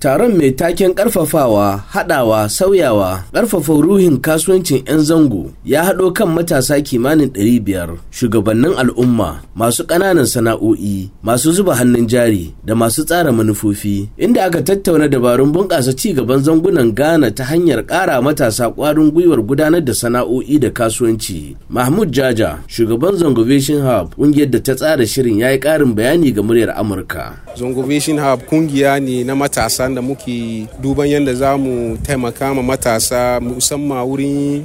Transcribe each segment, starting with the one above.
Taron mai taken ƙarfafawa, haɗawa, sauyawa, ƙarfafa ruhin kasuwancin 'yan zango ya haɗo kan matasa kimanin 500 shugabannin al'umma, masu ƙananan sana'o'i, masu zuba hannun jari da masu tsara manufofi, inda aka tattauna dabarun bunƙasa ci gaban zangunan Ghana ta hanyar ƙara matasa ƙwarin gwiwar gudanar da sana'o'i da kasuwanci. Mahmud Jaja, shugaban Zongovation Hub, ƙungiyar da ta tsara shirin ya yi ƙarin bayani ga muryar Amurka. Zongovation Hub ƙungiya ne na matasa da muke duban yadda za mu taimaka ma matasa musamman wurin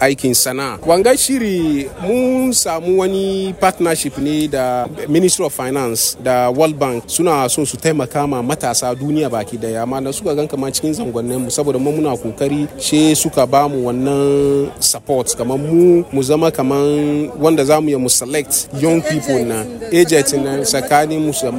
aikin sana'a. Wanga shiri mun samu wani partnership ne da Ministry of Finance da World Bank suna son su taimaka ma matasa duniya baki ɗaya. Amma da suka gan kamar cikin zangonnin mu saboda mu muna ƙoƙari she suka ba mu wannan support. Kamar mu mu zama kamar wanda za mu mu select young people na agent na tsakanin musu da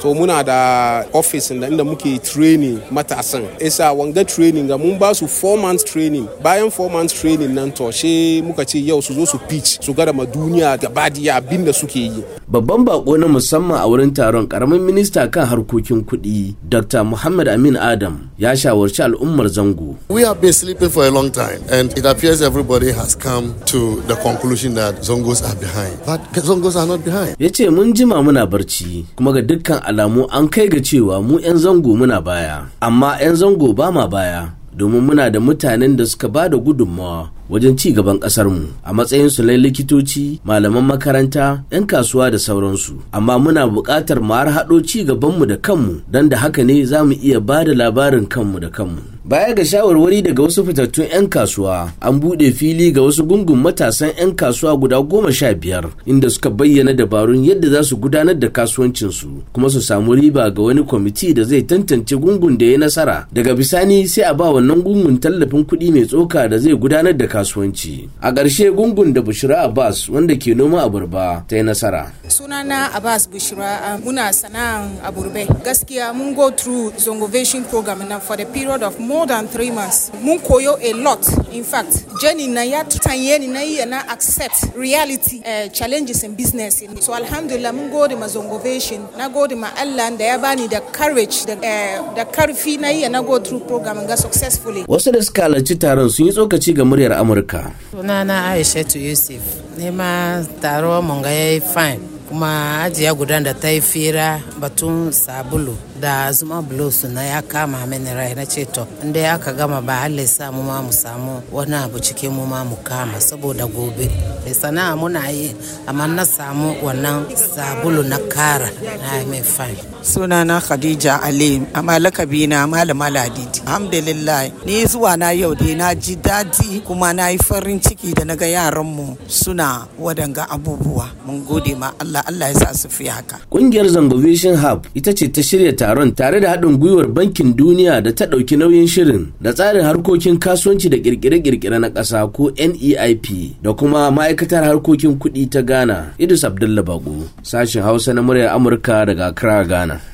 to muna da office da inda muke training matasan. Isa wanga training ga mun ba su 4 months training. Bayan 4 months training nan to she muka ce yau su zo su pitch su gada ma duniya gabadiya abin da suke yi. Babban bako na musamman a wurin taron ƙaramin minista kan harkokin kuɗi dr muhammad amin adam ya shawarci al'ummar zango. We have been sleeping for a long time and it appears everybody has come to the conclusion that zongos are behind. But zongos are not behind. Ya ce mun jima muna barci kuma ga dukkan alamu an kai ga cewa mu 'yan zango muna baya amma 'yan zango ba ma baya domin muna da mutanen da suka ba da gudunmawa. Wajen ci gaban mu a matsayin su na likitoci malaman makaranta 'yan kasuwa da sauransu. Amma muna buƙatar mu har haɗo ci gabanmu da kanmu don da haka ne za mu iya ba da labarin kanmu da kanmu. Baya ga shawarwari daga wasu fitattun 'yan kasuwa an buɗe fili ga wasu gungun matasan 'yan kasuwa guda goma sha biyar inda suka bayyana dabarun yadda za su gudanar da kasuwancinsu kuma su samu riba ga wani kwamiti da zai tantance gungun da ya nasara. Daga bisani sai a ba wannan gungun tallafin kuɗi mai tsoka da zai gudanar da kasuwanci. A ƙarshe gungun da bushira abbas wanda ke noma aburba ta yi nasara. Sunana abbas bushira muna sana'an aburbe. Gaskiya mun go through zongovation program na for the period of more than three months. Mun koyo a lot. In fact jenny na ya tanye ni na iya na accept reality uh, challenges in business. So alhamdulillah mun gode ma zongovation na gode ma allah da ya bani da courage da, uh, da ƙarfi na iya na go through program ga successfully. Wasu da suka halarci taron sun yi tsokaci ga muryar amurka. Sunana aishatu yusuf. Nema taro mun ga yayi fine. Kuma ajiya guda da ta yi fira batun sabulu da zuma blues na ya kama mini rai. Na ce to inda ya ka gama ba halle sa mu ma mu samu wani abu cikin mu ma mu kama saboda gobe. Sana'a muna yi amma na samu wannan sabulu na kara na mai fine. Sunana khadija ali amma lakabi na malama ladidi. Alhamdulillah ni zuwa na yau dai na ji daɗi kuma na yi farin ciki da na ga yaran mu suna wadanga abubuwa. Mun gode ma Allah Allah ya sa su fi haka. Kungiyar zango vision hub ita ce ta shirya taron tare da haɗin gwiwar bankin duniya da ta ɗauki nauyin shirin da tsarin harkokin kasuwanci da kirkire-kirkire na ƙasa ko neip da kuma ma'aikatar harkokin kuɗi ta ghana idris abdullah bago sashen hausa na muryar amurka daga accra ghana. Turner.